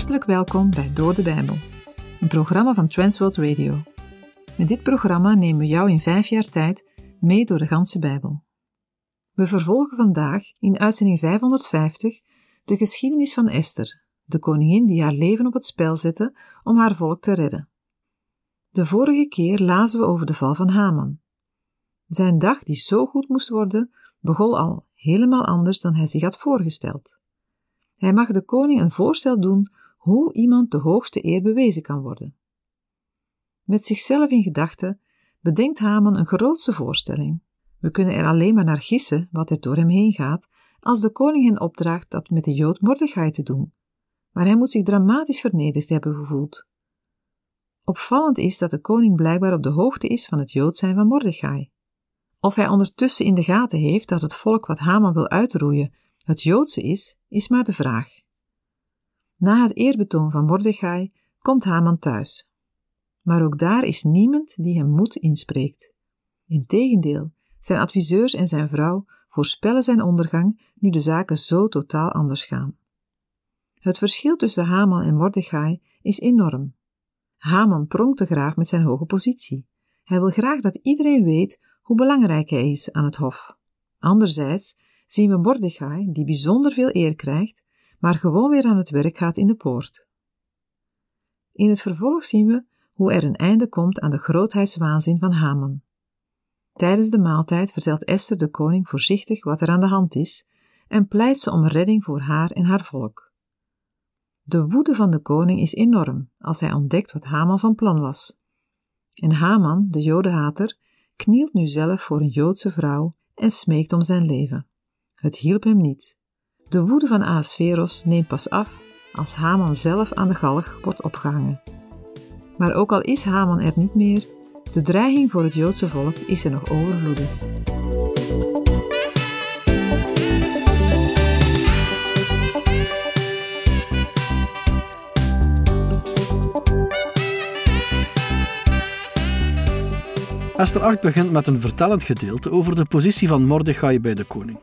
Hartelijk welkom bij Door de Bijbel, een programma van Transworld Radio. Met dit programma nemen we jou in vijf jaar tijd mee door de ganse Bijbel. We vervolgen vandaag in uitzending 550 de geschiedenis van Esther, de koningin die haar leven op het spel zette om haar volk te redden. De vorige keer lazen we over de val van Haman. Zijn dag, die zo goed moest worden, begon al helemaal anders dan hij zich had voorgesteld. Hij mag de koning een voorstel doen hoe iemand de hoogste eer bewezen kan worden. Met zichzelf in gedachten bedenkt Haman een grootse voorstelling. We kunnen er alleen maar naar gissen wat er door hem heen gaat, als de koning hen opdraagt dat met de Jood Mordechai te doen. Maar hij moet zich dramatisch vernederd hebben gevoeld. Opvallend is dat de koning blijkbaar op de hoogte is van het Jood zijn van Mordechai. Of hij ondertussen in de gaten heeft dat het volk wat Haman wil uitroeien het Joodse is, is maar de vraag. Na het eerbetoon van Mordechai komt Haman thuis. Maar ook daar is niemand die hem moed inspreekt. Integendeel, zijn adviseurs en zijn vrouw voorspellen zijn ondergang nu de zaken zo totaal anders gaan. Het verschil tussen Haman en Mordechai is enorm. Haman pronkt te graag met zijn hoge positie. Hij wil graag dat iedereen weet hoe belangrijk hij is aan het hof. Anderzijds zien we Mordechai, die bijzonder veel eer krijgt, maar gewoon weer aan het werk gaat in de poort. In het vervolg zien we hoe er een einde komt aan de grootheidswaanzin van Haman. Tijdens de maaltijd vertelt Esther de koning voorzichtig wat er aan de hand is en pleit ze om redding voor haar en haar volk. De woede van de koning is enorm als hij ontdekt wat Haman van plan was. En Haman, de jodenhater, knielt nu zelf voor een Joodse vrouw en smeekt om zijn leven. Het hielp hem niet. De woede van Ahasveros neemt pas af als Haman zelf aan de galg wordt opgehangen. Maar ook al is Haman er niet meer, de dreiging voor het Joodse volk is er nog overvloedig. Esther 8 begint met een vertellend gedeelte over de positie van Mordechai bij de koning.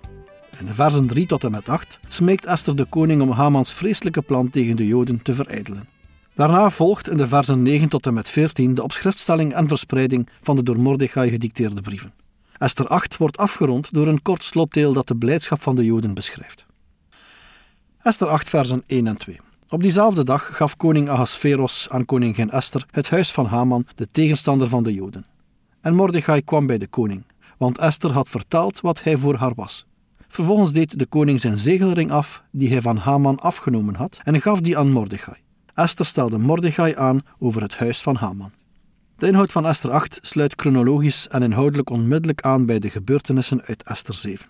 In de versen 3 tot en met 8 smeekt Esther de koning om Hamans vreselijke plan tegen de Joden te verijdelen. Daarna volgt in de versen 9 tot en met 14 de opschriftstelling en verspreiding van de door Mordechai gedicteerde brieven. Esther 8 wordt afgerond door een kort slotdeel dat de blijdschap van de Joden beschrijft. Esther 8 versen 1 en 2. Op diezelfde dag gaf koning Ahasveros aan koningin Esther het huis van Haman, de tegenstander van de Joden. En Mordechai kwam bij de koning, want Esther had verteld wat hij voor haar was. Vervolgens deed de koning zijn zegelring af, die hij van Haman afgenomen had, en gaf die aan Mordechai. Esther stelde Mordechai aan over het huis van Haman. De inhoud van Esther 8 sluit chronologisch en inhoudelijk onmiddellijk aan bij de gebeurtenissen uit Esther 7.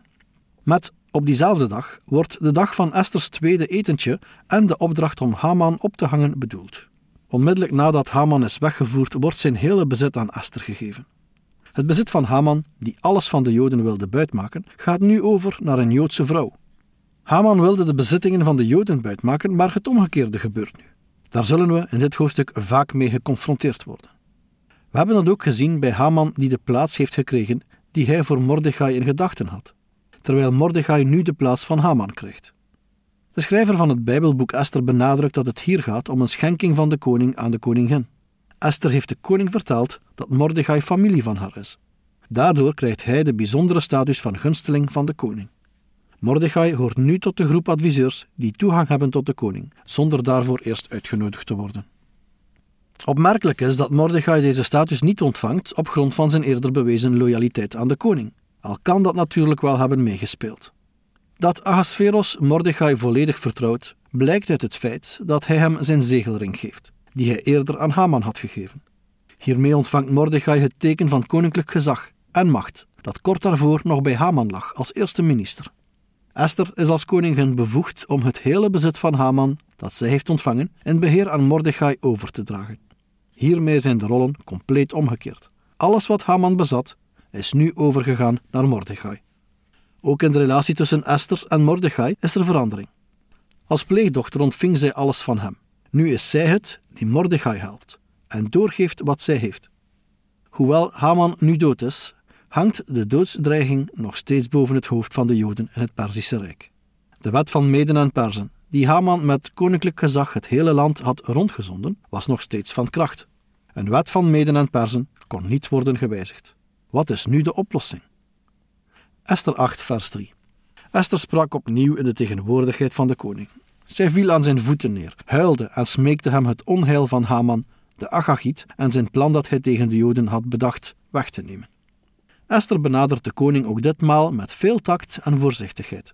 Met op diezelfde dag wordt de dag van Esters tweede etentje en de opdracht om Haman op te hangen bedoeld. Onmiddellijk nadat Haman is weggevoerd, wordt zijn hele bezit aan Esther gegeven. Het bezit van Haman, die alles van de Joden wilde buitmaken, gaat nu over naar een Joodse vrouw. Haman wilde de bezittingen van de Joden buitmaken, maar het omgekeerde gebeurt nu. Daar zullen we in dit hoofdstuk vaak mee geconfronteerd worden. We hebben dat ook gezien bij Haman die de plaats heeft gekregen die hij voor Mordechai in gedachten had, terwijl Mordechai nu de plaats van Haman krijgt. De schrijver van het Bijbelboek Esther benadrukt dat het hier gaat om een schenking van de koning aan de koningin. Esther heeft de koning verteld dat Mordechai familie van haar is. Daardoor krijgt hij de bijzondere status van gunsteling van de koning. Mordechai hoort nu tot de groep adviseurs die toegang hebben tot de koning, zonder daarvoor eerst uitgenodigd te worden. Opmerkelijk is dat Mordechai deze status niet ontvangt op grond van zijn eerder bewezen loyaliteit aan de koning, al kan dat natuurlijk wel hebben meegespeeld. Dat Ahasveros Mordechai volledig vertrouwt, blijkt uit het feit dat hij hem zijn zegelring geeft die hij eerder aan Haman had gegeven. Hiermee ontvangt Mordechai het teken van koninklijk gezag en macht, dat kort daarvoor nog bij Haman lag als eerste minister. Esther is als koningin bevoegd om het hele bezit van Haman, dat zij heeft ontvangen, in beheer aan Mordechai over te dragen. Hiermee zijn de rollen compleet omgekeerd. Alles wat Haman bezat, is nu overgegaan naar Mordechai. Ook in de relatie tussen Esther en Mordechai is er verandering. Als pleegdochter ontving zij alles van hem. Nu is zij het die Mordechai helpt en doorgeeft wat zij heeft. Hoewel Haman nu dood is, hangt de doodsdreiging nog steeds boven het hoofd van de Joden in het Perzische Rijk. De wet van Meden en Perzen, die Haman met koninklijk gezag het hele land had rondgezonden, was nog steeds van kracht. Een wet van Meden en Persen kon niet worden gewijzigd. Wat is nu de oplossing? Esther 8, vers 3. Esther sprak opnieuw in de tegenwoordigheid van de koning. Zij viel aan zijn voeten neer, huilde en smeekte hem het onheil van Haman, de Agagiet, en zijn plan dat hij tegen de Joden had bedacht weg te nemen. Esther benadert de koning ook ditmaal met veel tact en voorzichtigheid.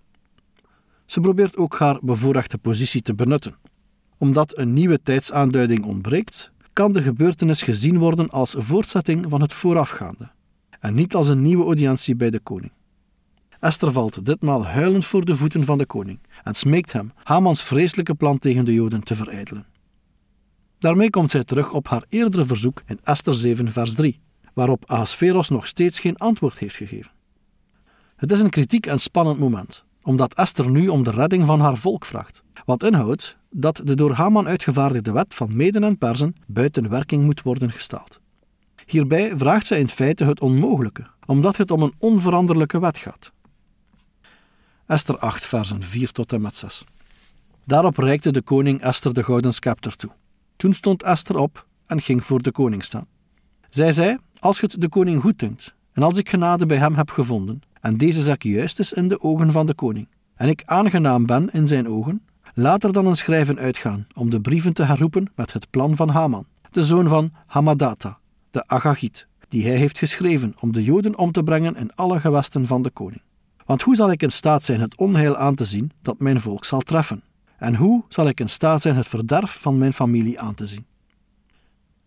Ze probeert ook haar bevoorrechte positie te benutten. Omdat een nieuwe tijdsaanduiding ontbreekt, kan de gebeurtenis gezien worden als voortzetting van het voorafgaande en niet als een nieuwe audiëntie bij de koning. Esther valt ditmaal huilend voor de voeten van de koning en smeekt hem Hamans vreselijke plan tegen de Joden te verijdelen. Daarmee komt zij terug op haar eerdere verzoek in Esther 7, vers 3, waarop Ahasveros nog steeds geen antwoord heeft gegeven. Het is een kritiek en spannend moment, omdat Esther nu om de redding van haar volk vraagt, wat inhoudt dat de door Haman uitgevaardigde wet van Meden en Persen buiten werking moet worden gesteld. Hierbij vraagt zij in feite het onmogelijke, omdat het om een onveranderlijke wet gaat. Esther 8, versen 4 tot en met 6. Daarop reikte de koning Esther de gouden scepter toe. Toen stond Esther op en ging voor de koning staan. Zij zei: Als het de koning goed dunkt, en als ik genade bij hem heb gevonden, en deze zaak juist is in de ogen van de koning, en ik aangenaam ben in zijn ogen, laat er dan een schrijven uitgaan om de brieven te herroepen met het plan van Haman, de zoon van Hamadata, de Agagiet, die hij heeft geschreven om de Joden om te brengen in alle gewesten van de koning. Want hoe zal ik in staat zijn het onheil aan te zien dat mijn volk zal treffen? En hoe zal ik in staat zijn het verderf van mijn familie aan te zien?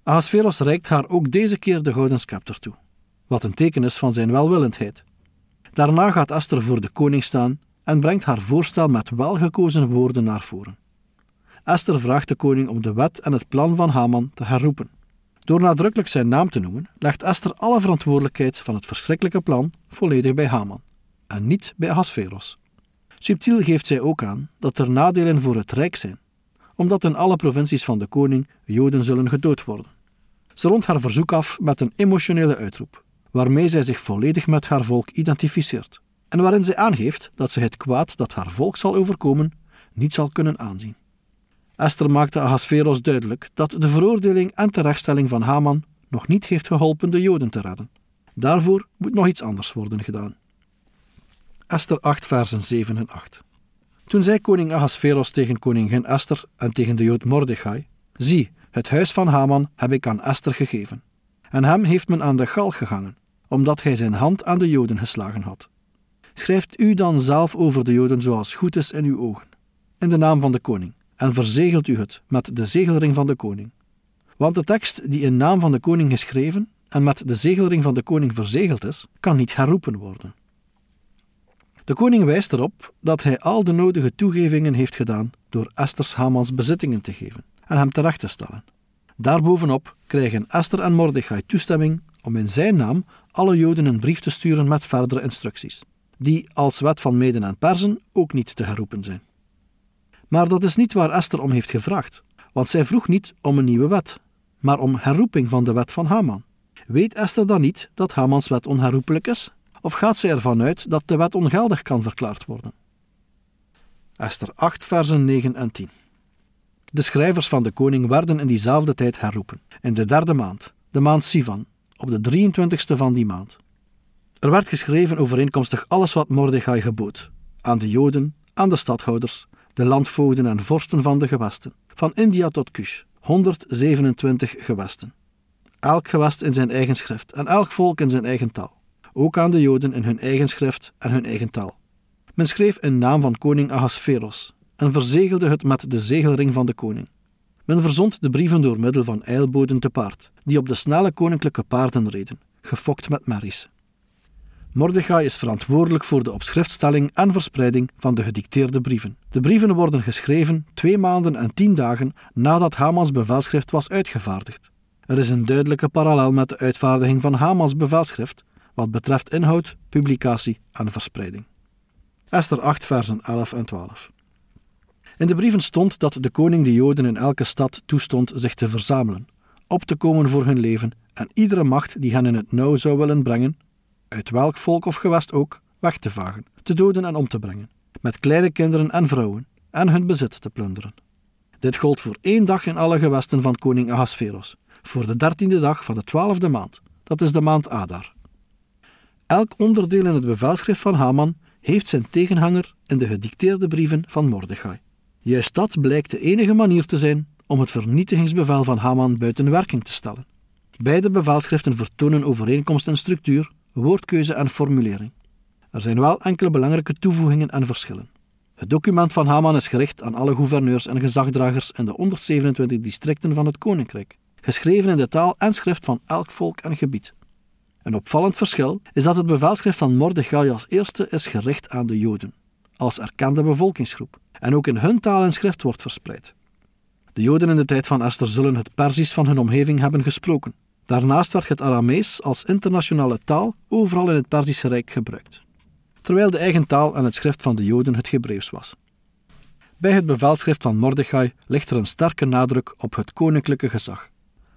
Ahasveros reikt haar ook deze keer de gouden scepter toe, wat een teken is van zijn welwillendheid. Daarna gaat Esther voor de koning staan en brengt haar voorstel met welgekozen woorden naar voren. Esther vraagt de koning om de wet en het plan van Haman te herroepen. Door nadrukkelijk zijn naam te noemen, legt Esther alle verantwoordelijkheid van het verschrikkelijke plan volledig bij Haman en niet bij Ahasveros. Subtiel geeft zij ook aan dat er nadelen voor het Rijk zijn, omdat in alle provincies van de koning Joden zullen gedood worden. Ze rondt haar verzoek af met een emotionele uitroep, waarmee zij zich volledig met haar volk identificeert en waarin zij aangeeft dat ze het kwaad dat haar volk zal overkomen niet zal kunnen aanzien. Esther maakte Ahasveros duidelijk dat de veroordeling en terechtstelling van Haman nog niet heeft geholpen de Joden te redden. Daarvoor moet nog iets anders worden gedaan. Esther 8, versen 7 en 8. Toen zei koning Ahasveros tegen koningin Esther en tegen de Jood Mordechai: Zie, het huis van Haman heb ik aan Esther gegeven. En hem heeft men aan de gal gehangen, omdat hij zijn hand aan de Joden geslagen had. Schrijft u dan zelf over de Joden zoals goed is in uw ogen, in de naam van de koning, en verzegelt u het met de zegelring van de koning. Want de tekst die in naam van de koning geschreven en met de zegelring van de koning verzegeld is, kan niet herroepen worden. De koning wijst erop dat hij al de nodige toegevingen heeft gedaan door Esther's Hamans bezittingen te geven en hem terecht te stellen. Daarbovenop krijgen Esther en Mordechai toestemming om in zijn naam alle Joden een brief te sturen met verdere instructies, die als wet van Meden en Persen ook niet te herroepen zijn. Maar dat is niet waar Esther om heeft gevraagd, want zij vroeg niet om een nieuwe wet, maar om herroeping van de wet van Haman. Weet Esther dan niet dat Hamans wet onherroepelijk is of gaat zij ervan uit dat de wet ongeldig kan verklaard worden? Esther 8, versen 9 en 10. De schrijvers van de koning werden in diezelfde tijd herroepen, in de derde maand, de maand Sivan, op de 23ste van die maand. Er werd geschreven overeenkomstig alles wat Mordechai gebood, aan de Joden, aan de stadhouders, de landvoogden en vorsten van de gewesten, van India tot Kush, 127 gewesten. Elk gewest in zijn eigen schrift en elk volk in zijn eigen taal ook aan de Joden in hun eigen schrift en hun eigen taal. Men schreef in naam van koning Ahasveros en verzegelde het met de zegelring van de koning. Men verzond de brieven door middel van eilboden te paard, die op de snelle koninklijke paarden reden, gefokt met merries. Mordechai is verantwoordelijk voor de opschriftstelling en verspreiding van de gedicteerde brieven. De brieven worden geschreven twee maanden en tien dagen nadat Hamans bevelschrift was uitgevaardigd. Er is een duidelijke parallel met de uitvaardiging van Hamans bevelschrift, wat betreft inhoud, publicatie en verspreiding. Esther 8, versen 11 en 12. In de brieven stond dat de koning de Joden in elke stad toestond zich te verzamelen, op te komen voor hun leven en iedere macht die hen in het nauw zou willen brengen, uit welk volk of gewest ook, weg te vagen, te doden en om te brengen, met kleine kinderen en vrouwen, en hun bezit te plunderen. Dit gold voor één dag in alle gewesten van koning Ahasveros, voor de dertiende dag van de twaalfde maand, dat is de maand Adar. Elk onderdeel in het bevelschrift van Haman heeft zijn tegenhanger in de gedicteerde brieven van Mordechai. Juist dat blijkt de enige manier te zijn om het vernietigingsbevel van Haman buiten werking te stellen. Beide bevelschriften vertonen overeenkomst in structuur, woordkeuze en formulering. Er zijn wel enkele belangrijke toevoegingen en verschillen. Het document van Haman is gericht aan alle gouverneurs en gezagdragers in de 127 districten van het koninkrijk, geschreven in de taal en schrift van elk volk en gebied. Een opvallend verschil is dat het bevelschrift van Mordechai als eerste is gericht aan de Joden, als erkende bevolkingsgroep, en ook in hun taal en schrift wordt verspreid. De Joden in de tijd van Esther zullen het Perzisch van hun omgeving hebben gesproken. Daarnaast werd het Aramees als internationale taal overal in het Perzische Rijk gebruikt, terwijl de eigen taal en het schrift van de Joden het Hebreeuws was. Bij het bevelschrift van Mordechai ligt er een sterke nadruk op het koninklijke gezag.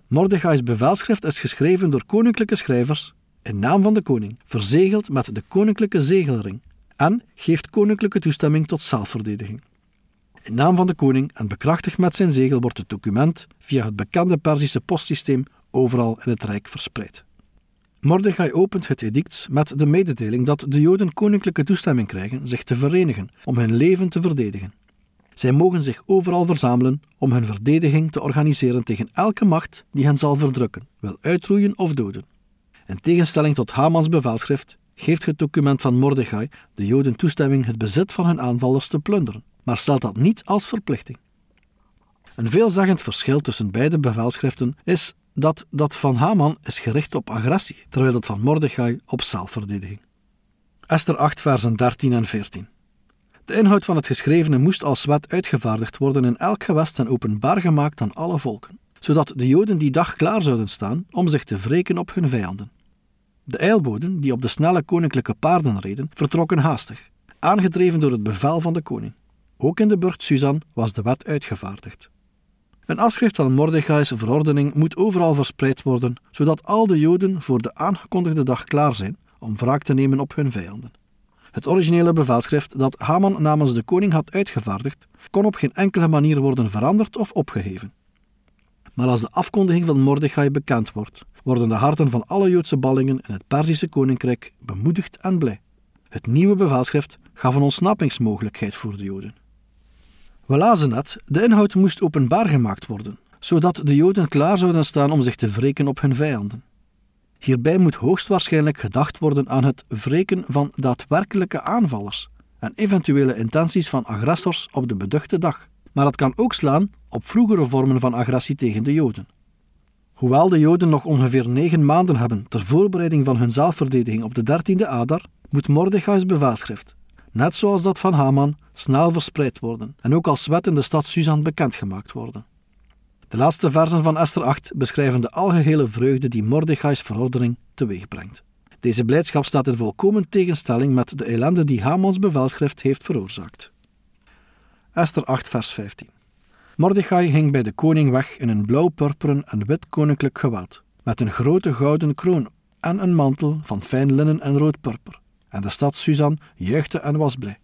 Mordechai's bevelschrift is geschreven door koninklijke schrijvers in naam van de koning, verzegeld met de koninklijke zegelring en geeft koninklijke toestemming tot zelfverdediging. In naam van de koning en bekrachtigd met zijn zegel wordt het document via het bekende Perzische postsysteem overal in het Rijk verspreid. Mordechai opent het edict met de mededeling dat de Joden koninklijke toestemming krijgen zich te verenigen om hun leven te verdedigen. Zij mogen zich overal verzamelen om hun verdediging te organiseren tegen elke macht die hen zal verdrukken, wil uitroeien of doden. In tegenstelling tot Hamans bevelschrift geeft het document van Mordechai de Joden toestemming het bezit van hun aanvallers te plunderen, maar stelt dat niet als verplichting. Een veelzeggend verschil tussen beide bevelschriften is dat dat van Haman is gericht op agressie, terwijl dat van Mordechai op zelfverdediging. Esther 8, versen 13 en 14. De inhoud van het geschrevene moest als wet uitgevaardigd worden in elk gewest en openbaar gemaakt aan alle volken, zodat de Joden die dag klaar zouden staan om zich te wreken op hun vijanden. De eilboden, die op de snelle koninklijke paarden reden, vertrokken haastig, aangedreven door het bevel van de koning. Ook in de burcht Suzan was de wet uitgevaardigd. Een afschrift van Mordechai's verordening moet overal verspreid worden, zodat al de Joden voor de aangekondigde dag klaar zijn om wraak te nemen op hun vijanden. Het originele bevelschrift dat Haman namens de koning had uitgevaardigd, kon op geen enkele manier worden veranderd of opgeheven. Maar als de afkondiging van Mordechai bekend wordt, worden de harten van alle Joodse ballingen in het Perzische koninkrijk bemoedigd en blij. Het nieuwe bevelschrift gaf een ontsnappingsmogelijkheid voor de Joden. We lazen net, de inhoud moest openbaar gemaakt worden, zodat de Joden klaar zouden staan om zich te wreken op hun vijanden. Hierbij moet hoogstwaarschijnlijk gedacht worden aan het wreken van daadwerkelijke aanvallers en eventuele intenties van agressors op de beduchte dag. Maar het kan ook slaan op vroegere vormen van agressie tegen de Joden. Hoewel de Joden nog ongeveer negen maanden hebben ter voorbereiding van hun zelfverdediging op de dertiende Adar, moet Mordechai's bevelschrift, net zoals dat van Haman, snel verspreid worden en ook als wet in de stad Susan bekendgemaakt worden. De laatste versen van Esther 8 beschrijven de algehele vreugde die Mordechai's verordening teweegbrengt. Deze blijdschap staat in volkomen tegenstelling met de ellende die Hamans bevelschrift heeft veroorzaakt. Esther 8, vers 15. Mordechai ging bij de koning weg in een blauw-purperen en wit koninklijk gewaad, met een grote gouden kroon en een mantel van fijn linnen en rood purper. En de stad Susan juichte en was blij.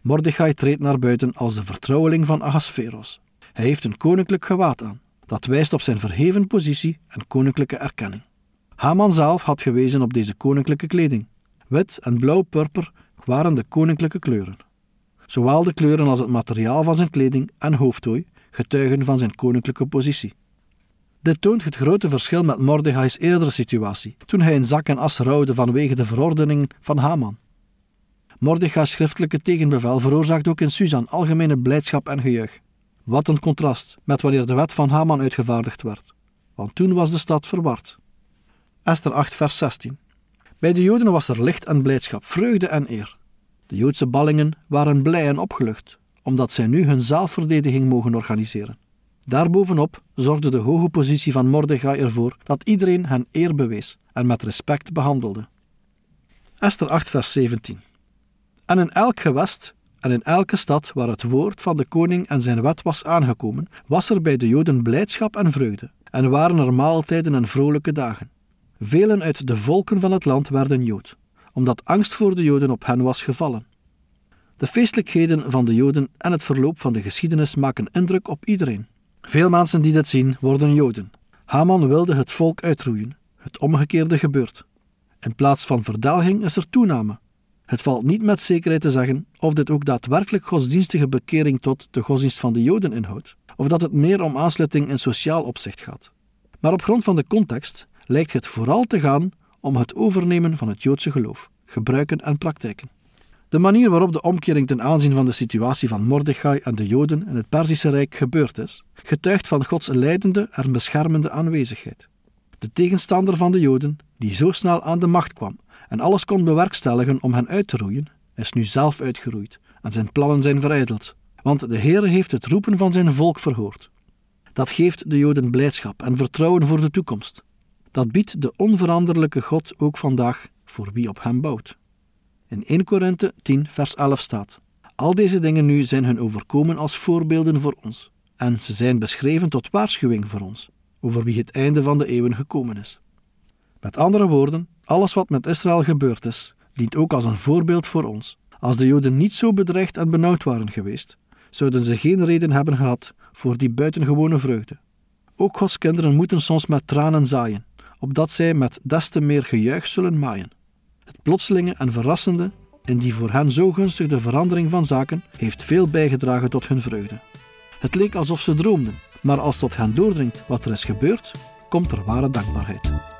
Mordechai treedt naar buiten als de vertrouweling van Ahasveros. Hij heeft een koninklijk gewaad aan, dat wijst op zijn verheven positie en koninklijke erkenning. Haman zelf had gewezen op deze koninklijke kleding. Wit en blauw-purper waren de koninklijke kleuren. Zowel de kleuren als het materiaal van zijn kleding en hoofdtooi getuigen van zijn koninklijke positie. Dit toont het grote verschil met Mordechai's eerdere situatie, toen hij in zak en as rouwde vanwege de verordening van Haman. Mordechai's schriftelijke tegenbevel veroorzaakt ook in Susan algemene blijdschap en gejuich. Wat een contrast met wanneer de wet van Haman uitgevaardigd werd, want toen was de stad verward. Esther 8, vers 16. Bij de Joden was er licht en blijdschap, vreugde en eer. De Joodse ballingen waren blij en opgelucht, omdat zij nu hun zelfverdediging mogen organiseren. Daarbovenop zorgde de hoge positie van Mordechai ervoor dat iedereen hen eer bewees en met respect behandelde. Esther 8, vers 17. En in elk gewest en in elke stad waar het woord van de koning en zijn wet was aangekomen, was er bij de Joden blijdschap en vreugde, en waren er maaltijden en vrolijke dagen. Velen uit de volken van het land werden Jood, omdat angst voor de Joden op hen was gevallen. De feestelijkheden van de Joden en het verloop van de geschiedenis maken indruk op iedereen. Veel mensen die dit zien worden Joden. Haman wilde het volk uitroeien. Het omgekeerde gebeurt. In plaats van verdelging is er toename. Het valt niet met zekerheid te zeggen of dit ook daadwerkelijk godsdienstige bekering tot de godsdienst van de Joden inhoudt, of dat het meer om aansluiting in sociaal opzicht gaat. Maar op grond van de context lijkt het vooral te gaan om het overnemen van het Joodse geloof, gebruiken en praktijken. De manier waarop de omkering ten aanzien van de situatie van Mordechai en de Joden in het Perzische Rijk gebeurd is, getuigt van Gods leidende en beschermende aanwezigheid. De tegenstander van de Joden, die zo snel aan de macht kwam en alles kon bewerkstelligen om hen uit te roeien, is nu zelf uitgeroeid en zijn plannen zijn verijdeld. Want de Heer heeft het roepen van zijn volk verhoord. Dat geeft de Joden blijdschap en vertrouwen voor de toekomst. Dat biedt de onveranderlijke God ook vandaag voor wie op hem bouwt. In 1 Korinthe 10, vers 11 staat: Al deze dingen nu zijn hun overkomen als voorbeelden voor ons, en ze zijn beschreven tot waarschuwing voor ons, over wie het einde van de eeuwen gekomen is. Met andere woorden, alles wat met Israël gebeurd is, dient ook als een voorbeeld voor ons. Als de Joden niet zo bedreigd en benauwd waren geweest, zouden ze geen reden hebben gehad voor die buitengewone vreugde. Ook Gods kinderen moeten soms met tranen zaaien, opdat zij met des te meer gejuich zullen maaien. Het plotselinge en verrassende in die voor hen zo gunstige verandering van zaken heeft veel bijgedragen tot hun vreugde. Het leek alsof ze droomden, maar als tot hen doordringt wat er is gebeurd, komt er ware dankbaarheid.